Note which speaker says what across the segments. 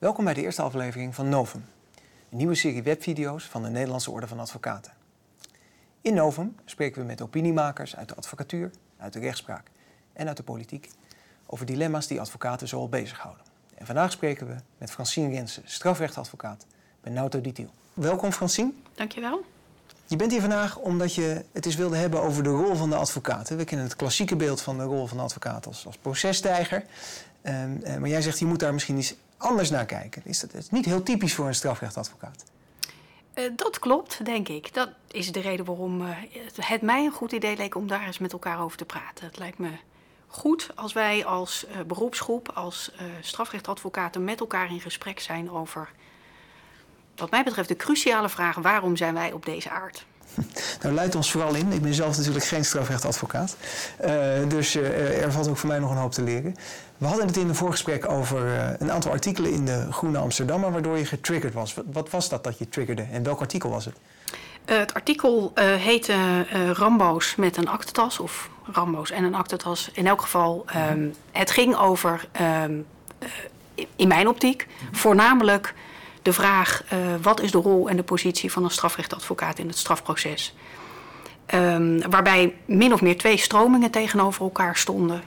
Speaker 1: Welkom bij de eerste aflevering van Novum, een nieuwe serie webvideo's van de Nederlandse Orde van Advocaten. In Novum spreken we met opiniemakers uit de advocatuur, uit de rechtspraak en uit de politiek over dilemma's die advocaten zoal bezighouden. En vandaag spreken we met Francine Jensen, strafrechtadvocaat bij Nauto Ditiel. Welkom Francine.
Speaker 2: Dankjewel.
Speaker 1: Je bent hier vandaag omdat je het eens wilde hebben over de rol van de advocaat. We kennen het klassieke beeld van de rol van de advocaat als, als processtijger. Ehm, eh, maar jij zegt, je moet daar misschien iets anders naar kijken. Is dat, is niet heel typisch voor een strafrechtadvocaat.
Speaker 2: Uh, dat klopt, denk ik. Dat is de reden waarom uh, het mij een goed idee leek om daar eens met elkaar over te praten. Het lijkt me goed als wij als uh, beroepsgroep, als strafrechtadvocaten met elkaar in gesprek zijn over, wat mij betreft, de cruciale vraag: waarom zijn wij op deze aard?
Speaker 1: Nou, leid ons vooral in. Ik ben zelf natuurlijk geen strafrechtadvocaat. dus er valt ook voor mij nog een hoop te leren. We hadden het in een voorgesprek over uh, een aantal artikelen in de Groene Amsterdammer waardoor je getriggerd was. Wat, wat was dat dat je triggerde en welk artikel was het?
Speaker 2: Uh, het artikel uh, heette Rambo's met een aktentas of Rambo's en een aktentas. In elk geval, um, het ging over, um, in mijn optiek, voornamelijk de vraag wat is de rol en de positie van een strafrechtadvocaat in het strafproces. Um, waarbij min of meer twee stromingen tegenover elkaar stonden.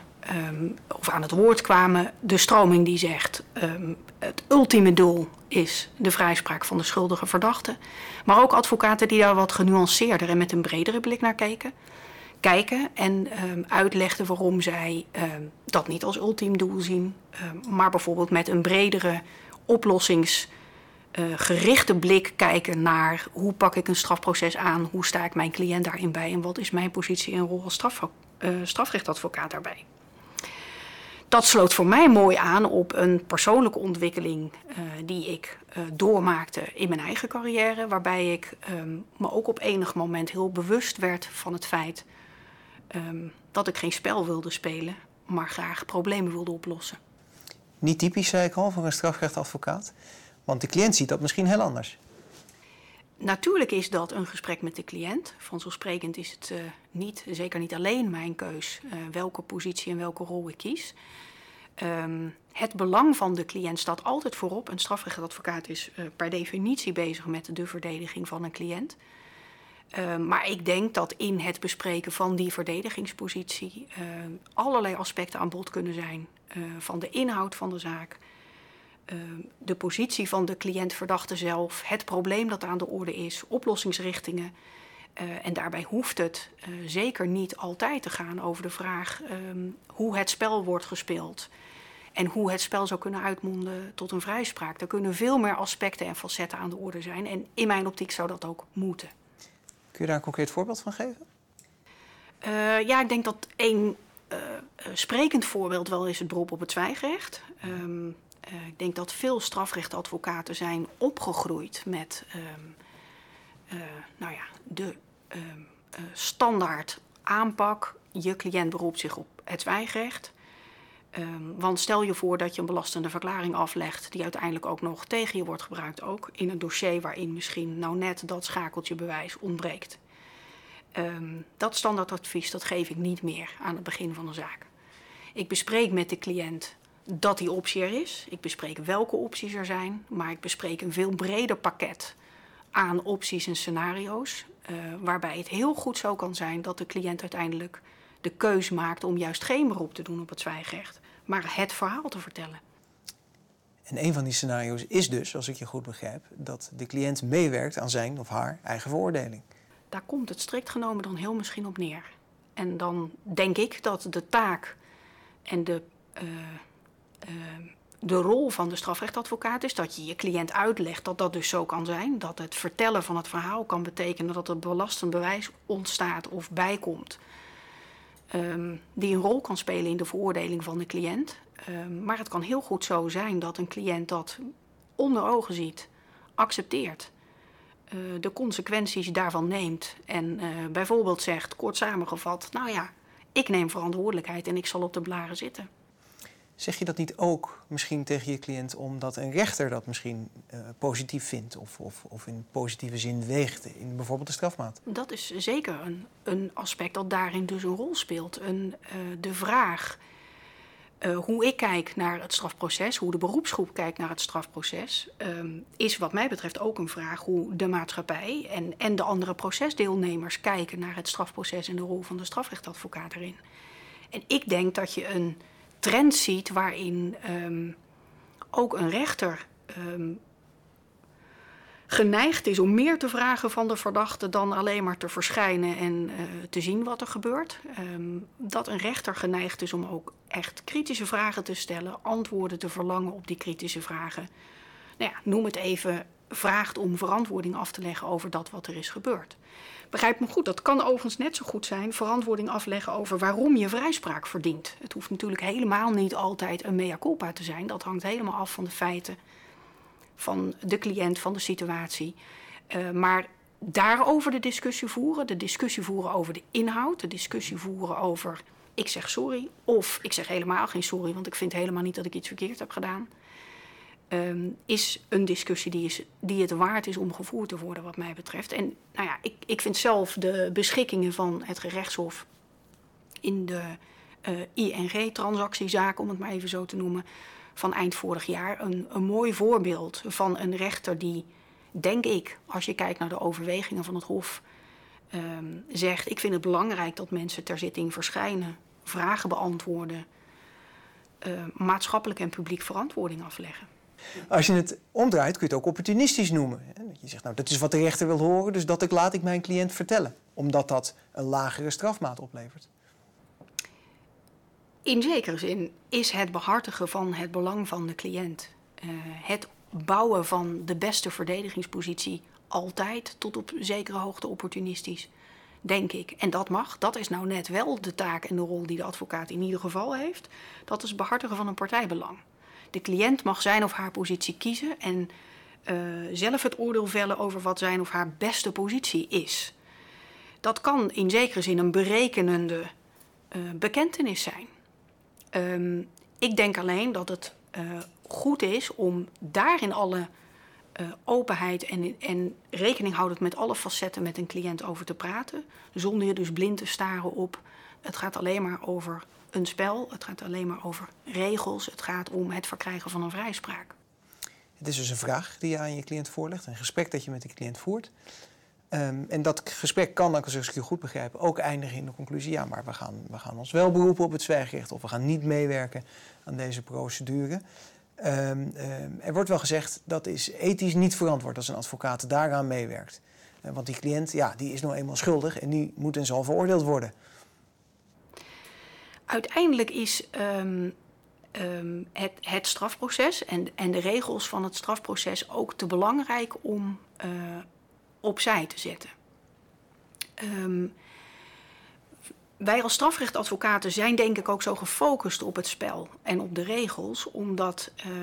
Speaker 2: Um, of aan het woord kwamen. De stroming die zegt: um, het ultieme doel is de vrijspraak van de schuldige verdachte. Maar ook advocaten die daar wat genuanceerder en met een bredere blik naar keken. Kijken en uitlegden waarom zij dat niet als ultiem doel zien, maar bijvoorbeeld met een bredere oplossingsgerichte uh, blik kijken naar hoe pak ik een strafproces aan, hoe sta ik mijn cliënt daarin bij en wat is mijn positie en rol als straf, uh, strafrechtadvocaat daarbij dat sloot voor mij mooi aan op een persoonlijke ontwikkeling uh, die ik doormaakte in mijn eigen carrière. Waarbij ik um, me ook op enig moment heel bewust werd van het feit um, dat ik geen spel wilde spelen, maar graag problemen wilde oplossen.
Speaker 1: Niet typisch, zei ik al, voor een strafrechtadvocaat. Want de cliënt ziet dat misschien heel anders.
Speaker 2: Natuurlijk is dat een gesprek met de cliënt. Vanzelfsprekend is het uh, niet, zeker niet alleen mijn keus, uh, welke positie en welke rol ik kies. Um, het belang van de cliënt staat altijd voorop. Een strafrechtadvocaat is uh, per definitie bezig met de verdediging van een cliënt. Uh, maar ik denk dat in het bespreken van die verdedigingspositie uh, allerlei aspecten aan bod kunnen zijn. van de inhoud van de zaak, de positie van de cliënt-verdachte zelf, het probleem dat aan de orde is, oplossingsrichtingen. Uh, en daarbij hoeft het uh, zeker niet altijd te gaan over de vraag um, hoe het spel wordt gespeeld. En hoe het spel zou kunnen uitmonden tot een vrijspraak. Er kunnen veel meer aspecten en facetten aan de orde zijn. En in mijn optiek zou dat ook moeten.
Speaker 1: Kun je daar een concreet voorbeeld van geven?
Speaker 2: Uh, ja, ik denk dat één sprekend voorbeeld wel is het beroep op het zwijgrecht. Um, ik denk dat veel strafrechtadvocaten zijn opgegroeid met um, nou ja, de uh, standaard aanpak. Je cliënt beroept zich op het zwijgrecht. Um, want stel je voor dat je een belastende verklaring aflegt, die uiteindelijk ook nog tegen je wordt gebruikt, ook in een dossier waarin misschien nou net dat schakeltje bewijs ontbreekt. Um, dat standaardadvies dat geef ik niet meer aan het begin van de zaak. Ik bespreek met de cliënt dat die optie er is. Ik bespreek welke opties er zijn, maar ik bespreek een veel breder pakket aan opties en scenario's. Uh, waarbij het heel goed zo kan zijn dat de cliënt uiteindelijk de keus maakt om juist geen beroep te doen op het zwijgrecht, maar het verhaal te vertellen.
Speaker 1: En een van die scenario's is dus, als ik je goed begrijp, dat de cliënt meewerkt aan zijn of haar eigen veroordeling.
Speaker 2: Daar komt het strikt genomen dan heel misschien op neer. En dan denk ik dat de taak en de, uh, uh, de rol van de strafrechtadvocaat is dat je je cliënt uitlegt dat dat dus zo kan zijn. Dat het vertellen van het verhaal kan betekenen dat er belastend bewijs ontstaat of bijkomt. Um, die een rol kan spelen in de veroordeling van de cliënt. Um, maar het kan heel goed zo zijn dat een cliënt dat onder ogen ziet, accepteert, uh, de consequenties daarvan neemt en uh, bijvoorbeeld zegt, kort samengevat, nou ja, ik neem verantwoordelijkheid en ik zal op de blaren zitten.
Speaker 1: Zeg je dat niet ook misschien tegen je cliënt omdat een rechter dat misschien uh, positief vindt of, of, of, in positieve zin weegt in bijvoorbeeld de strafmaat?
Speaker 2: Dat is zeker een, een aspect dat daarin dus een rol speelt. Een, uh, de vraag uh, hoe ik kijk naar het strafproces, hoe de beroepsgroep kijkt naar het strafproces, um, is wat mij betreft ook een vraag hoe de maatschappij en, en de andere procesdeelnemers kijken naar het strafproces en de rol van de strafrechtadvocaat erin. En ik denk dat je een trend ziet waarin um, ook een rechter um, geneigd is om meer te vragen van de verdachte dan alleen maar te verschijnen en uh, te zien wat er gebeurt. Um, dat een rechter geneigd is om ook echt kritische vragen te stellen, antwoorden te verlangen op die kritische vragen. Nou ja, noem het even, vraagt om verantwoording af te leggen over dat wat er is gebeurd. Begrijp me goed, dat kan overigens net zo goed zijn verantwoording afleggen over waarom je vrijspraak verdient. Het hoeft natuurlijk helemaal niet altijd een mea culpa te zijn. Dat hangt helemaal af van de feiten van de cliënt, van de situatie. Uh, maar daarover de discussie voeren, de discussie voeren over de inhoud, de discussie voeren over ik zeg sorry of ik zeg helemaal geen sorry, want ik vind helemaal niet dat ik iets verkeerd heb gedaan. Um, is een discussie die, is, die het waard is om gevoerd te worden, wat mij betreft. En nou ja, ik, ik vind zelf de beschikkingen van het gerechtshof in de uh, ING-transactiezaak, om het maar even zo te noemen, van eind vorig jaar een, een mooi voorbeeld van een rechter die, denk ik, als je kijkt naar de overwegingen van het Hof, um, zegt: Ik vind het belangrijk dat mensen ter zitting verschijnen, vragen beantwoorden, uh, maatschappelijk en publiek verantwoording afleggen.
Speaker 1: Als je het omdraait, kun je het ook opportunistisch noemen. Je zegt, nou, dat is wat de rechter wil horen, dus dat laat ik mijn cliënt vertellen. Omdat dat een lagere strafmaat oplevert.
Speaker 2: In zekere zin is het behartigen van het belang van de cliënt, uh, het bouwen van de beste verdedigingspositie altijd tot op zekere hoogte opportunistisch, denk ik. En dat mag, dat is nou net wel de taak en de rol die de advocaat in ieder geval heeft. Dat is behartigen van een partijbelang. De cliënt mag zijn of haar positie kiezen en uh, zelf het oordeel vellen over wat zijn of haar beste positie is. Dat kan in zekere zin een berekenende uh, bekentenis zijn. Um, ik denk alleen dat het uh, goed is om daar in alle openheid en, en rekening houdend met alle facetten met een cliënt over te praten. Zonder je dus blind te staren op. Het gaat alleen maar over een spel, het gaat alleen maar over regels, het gaat om het verkrijgen van een vrijspraak.
Speaker 1: Het is dus een vraag die je aan je cliënt voorlegt, een gesprek dat je met de cliënt voert. Um, en dat gesprek kan, als ik het goed begrijp, ook eindigen in de conclusie: ja, maar we gaan, we gaan ons wel beroepen op het zwijgrecht of we gaan niet meewerken aan deze procedure. Um, um, er wordt wel gezegd dat is ethisch niet verantwoord als een advocaat daaraan meewerkt. Uh, want die cliënt, ja, die is nou eenmaal schuldig en die moet en zal veroordeeld worden.
Speaker 2: Uiteindelijk is het, het, strafproces en, en, de regels van het strafproces ook te belangrijk om. Uh, opzij te zetten. Um, wij als strafrechtadvocaten zijn denk ik ook zo gefocust op het spel en op de regels, omdat uh,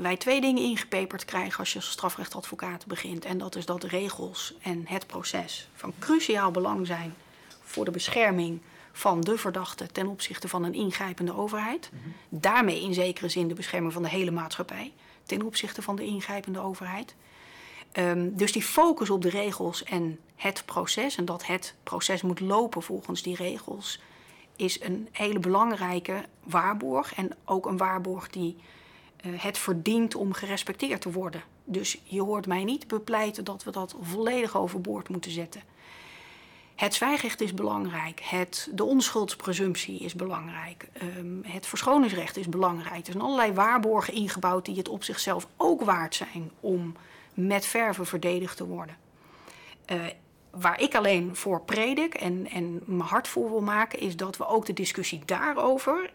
Speaker 2: wij twee dingen ingepeperd krijgen als je als strafrechtadvocaat begint. En dat is dat de regels en het proces van cruciaal belang zijn voor de bescherming van de verdachte ten opzichte van een ingrijpende overheid. Mm -hmm. Daarmee in zekere zin de bescherming van de hele maatschappij ten opzichte van de ingrijpende overheid. Um, dus die focus op de regels en het proces, en dat het proces moet lopen volgens die regels, is een hele belangrijke waarborg. En ook een waarborg die uh, het verdient om gerespecteerd te worden. Dus je hoort mij niet bepleiten dat we dat volledig overboord moeten zetten. Het zwijgrecht is belangrijk, het, de onschuldspresumptie is belangrijk, um, het verschoningsrecht is belangrijk. Er zijn allerlei waarborgen ingebouwd die het op zichzelf ook waard zijn om met verven verdedigd te worden. Uh, waar ik alleen voor predik en, en mijn hart voor wil maken, is dat we ook de discussie daarover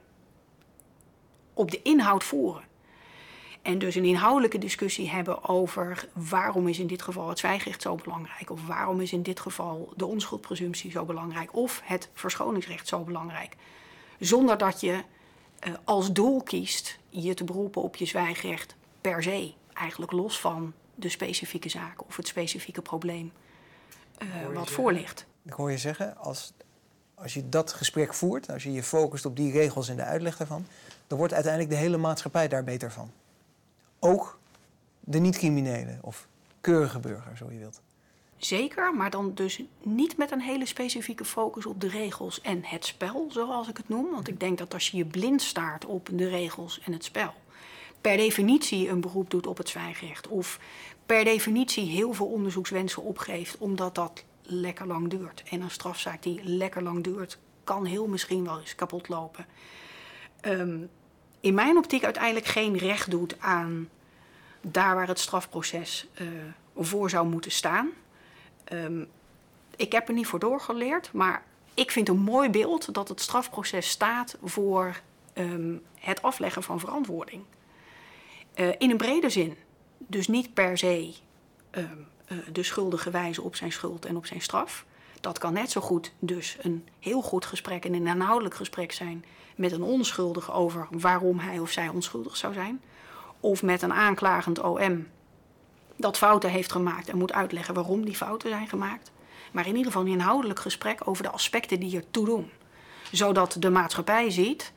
Speaker 2: op de inhoud voeren. En dus een inhoudelijke discussie hebben over waarom is in dit geval het zwijgrecht zo belangrijk, of waarom is in dit geval de onschuldpresumptie zo belangrijk, of het verschoningsrecht zo belangrijk. Zonder dat je uh, als doel kiest je te beroepen op je zwijgrecht per se, eigenlijk los van de specifieke zaak of het specifieke probleem uh, wat voor ligt.
Speaker 1: Ik hoor je zeggen, als, als je dat gesprek voert, als je je focust op die regels en de uitleg daarvan, dan wordt uiteindelijk de hele maatschappij daar beter van. Ook de niet-criminelen of keurige burger, zo je wilt.
Speaker 2: zeker, maar dan dus niet met een hele specifieke focus op de regels en het spel, zoals ik het noem. Want ik denk dat als je je blind staart op de regels en het spel, per definitie een beroep doet op het zwijgrecht. Of per definitie heel veel onderzoekswensen opgeeft, omdat dat lekker lang duurt. En een strafzaak die lekker lang duurt, kan heel misschien wel eens kapot lopen. Ehm, in mijn optiek uiteindelijk geen recht doet aan daar waar het strafproces uh, voor zou moeten staan. Um, ik heb er niet voor doorgeleerd, maar ik vind een mooi beeld dat het strafproces staat voor um, het afleggen van verantwoording. Uh, in een brede zin. Dus niet per se um, uh, de schuldige wijzen op zijn schuld en op zijn straf. Dat kan net zo goed dus een heel goed gesprek en een inhoudelijk gesprek zijn met een onschuldige over waarom hij of zij onschuldig zou zijn. Of met een aanklagend OM dat fouten heeft gemaakt en moet uitleggen waarom die fouten zijn gemaakt. Maar in ieder geval een inhoudelijk gesprek over de aspecten die ertoe doen. Zodat de maatschappij ziet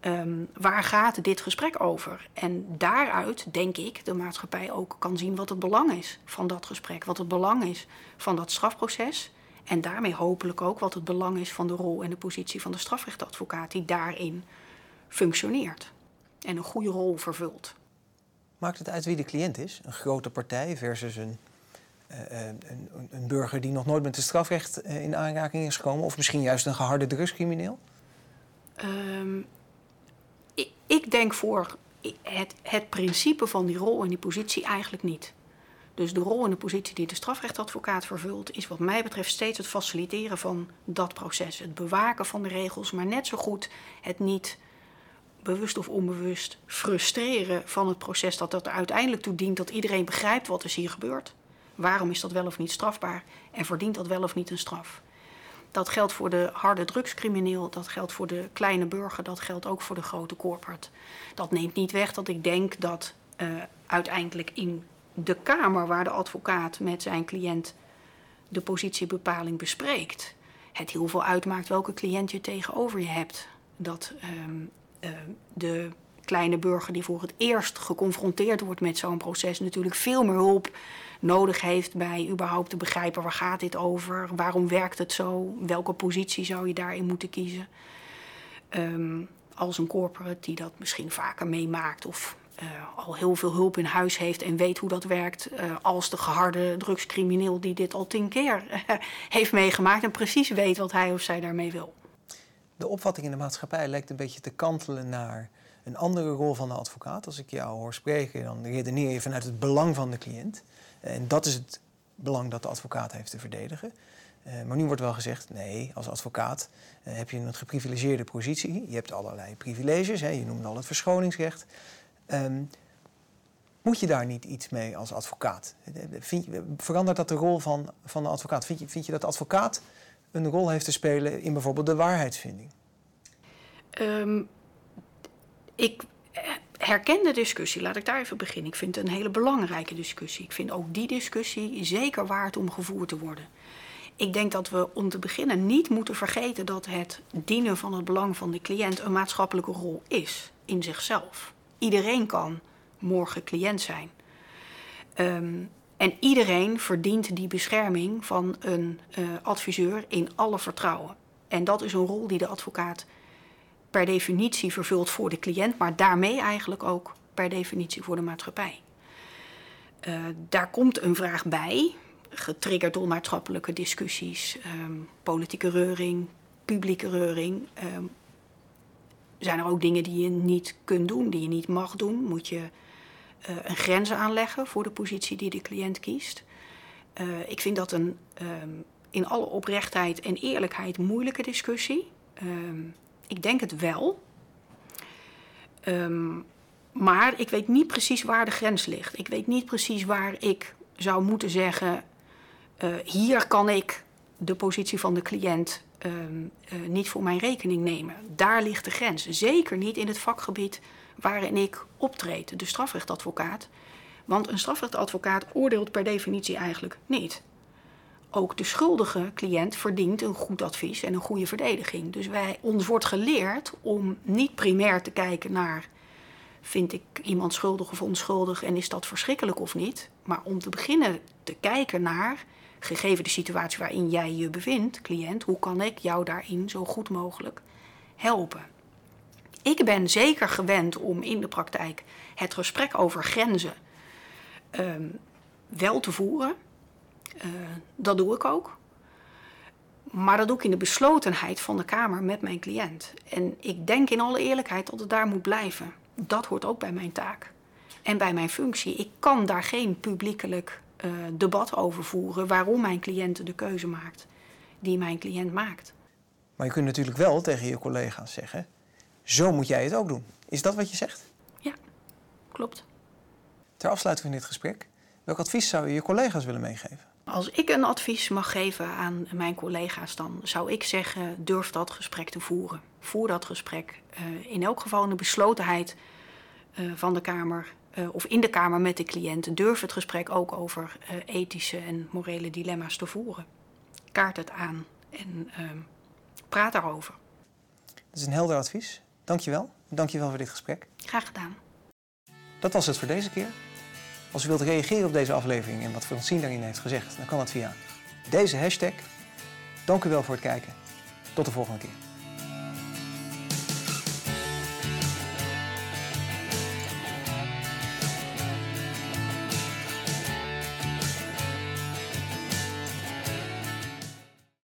Speaker 2: um, waar gaat dit gesprek over. En daaruit, denk ik, de maatschappij ook kan zien wat het belang is van dat gesprek. Wat het belang is van dat strafproces. En daarmee hopelijk ook wat het belang is van de rol en de positie van de strafrechtadvocaat die daarin functioneert. En een goede rol vervult.
Speaker 1: Maakt het uit wie de cliënt is? Een grote partij versus een, uh, een, een, burger die nog nooit met het strafrecht uh, in aanraking is gekomen? Of misschien juist een geharde drugscrimineel?
Speaker 2: Um, ik, ik, denk voor het, het principe van die rol en die positie eigenlijk niet. Dus de rol en de positie die de strafrechtadvocaat vervult, is wat mij betreft steeds het faciliteren van dat proces. Het bewaken van de regels, maar net zo goed het niet bewust of onbewust frustreren van het proces dat dat er uiteindelijk toe dient dat iedereen begrijpt wat er hier gebeurt. Waarom is dat wel of niet strafbaar en verdient dat wel of niet een straf? Dat geldt voor de harde drugscrimineel, dat geldt voor de kleine burger, dat geldt ook voor de grote corporate. Dat neemt niet weg dat ik denk dat uh, uiteindelijk in de kamer waar de advocaat met zijn cliënt de positiebepaling bespreekt, het heel veel uitmaakt welke cliënt je tegenover je hebt. Dat um, uh, de kleine burger die voor het eerst geconfronteerd wordt met zo'n proces natuurlijk veel meer hulp nodig heeft bij überhaupt te begrijpen waar gaat dit over, waarom werkt het zo, welke positie zou je daarin moeten kiezen. Um, als een corporate die dat misschien vaker meemaakt of uh, al heel veel hulp in huis heeft en weet hoe dat werkt, uh, als de geharde drugscrimineel die dit al tien keer heeft meegemaakt en precies weet wat hij of zij daarmee wil.
Speaker 1: De opvatting in de maatschappij lijkt een beetje te kantelen naar een andere rol van de advocaat. Als ik jou hoor spreken, dan redeneer je vanuit het belang van de cliënt. En dat is het belang dat de advocaat heeft te verdedigen. Uh, maar nu wordt wel gezegd, nee, als advocaat heb je een geprivilegeerde positie. Je hebt allerlei privileges, hè, je noemde al het verschoningsrecht. Um, moet je daar niet iets mee als advocaat? Verandert dat de rol van, van de advocaat? Vind je, vind je dat de advocaat een rol heeft te spelen in bijvoorbeeld de waarheidsvinding?
Speaker 2: Um, ik herken de discussie, laat ik daar even beginnen. Ik vind het een hele belangrijke discussie. Ik vind ook die discussie zeker waard om gevoerd te worden. Ik denk dat we om te beginnen niet moeten vergeten dat het dienen van het belang van de cliënt een maatschappelijke rol is in zichzelf. Iedereen kan morgen cliënt zijn. Um, en iedereen verdient die bescherming van een uh, adviseur in alle vertrouwen. En dat is een rol die de advocaat per definitie vervult voor de cliënt, maar daarmee eigenlijk ook per definitie voor de maatschappij. Uh, daar komt een vraag bij, getriggerd door maatschappelijke discussies, um, politieke reuring, publieke reuring. Um, zijn er ook dingen die je niet kunt doen, die je niet mag doen? Moet je uh, een grens aanleggen voor de positie die de cliënt kiest? Uh, ik vind dat een um, in alle oprechtheid en eerlijkheid moeilijke discussie. Um, ik denk het wel. Um, maar ik weet niet precies waar de grens ligt. Ik weet niet precies waar ik zou moeten zeggen: uh, hier kan ik de positie van de cliënt um, uh, niet voor mijn rekening nemen. Daar ligt de grens. Zeker niet in het vakgebied waarin ik optreed, de strafrechtadvocaat. Want een strafrechtadvocaat oordeelt per definitie eigenlijk niet. Ook de schuldige cliënt verdient een goed advies en een goede verdediging. Dus wij, ons wordt geleerd om niet primair te kijken naar vind ik iemand schuldig of onschuldig en is dat verschrikkelijk of niet. Maar om te beginnen te kijken naar gegeven de situatie waarin jij je bevindt, cliënt, hoe kan ik jou daarin zo goed mogelijk helpen? Ik ben zeker gewend om in de praktijk het gesprek over grenzen ehm, wel te voeren. Uh, dat doe ik ook. Maar dat doe ik in de beslotenheid van de Kamer met mijn cliënt. En ik denk in alle eerlijkheid dat het daar moet blijven. Dat hoort ook bij mijn taak en bij mijn functie. Ik kan daar geen publiekelijk uh, debat over voeren waarom mijn cliënt de keuze maakt die mijn cliënt maakt.
Speaker 1: Maar je kunt natuurlijk wel tegen je collega's zeggen: zo moet jij het ook doen. Is dat wat je zegt?
Speaker 2: Ja, klopt.
Speaker 1: Ter afsluiting van dit gesprek, welk advies zou je je collega's willen meegeven?
Speaker 2: Als ik een advies mag geven aan mijn collega's, dan zou ik zeggen: durf dat gesprek te voeren. Voer dat gesprek. Uh, in elk geval in de beslotenheid uh, van de Kamer uh, of in de Kamer met de cliënt. Durf het gesprek ook over ethische en morele dilemma's te voeren. Kaart het aan en ehm, praat daarover.
Speaker 1: Dat is een helder advies. Dankjewel. Dankjewel voor dit gesprek.
Speaker 2: Graag gedaan.
Speaker 1: Dat was het voor deze keer. Als u wilt reageren op deze aflevering en wat Francine daarin heeft gezegd, dan kan dat via deze hashtag. Dank u wel voor het kijken. Tot de volgende keer.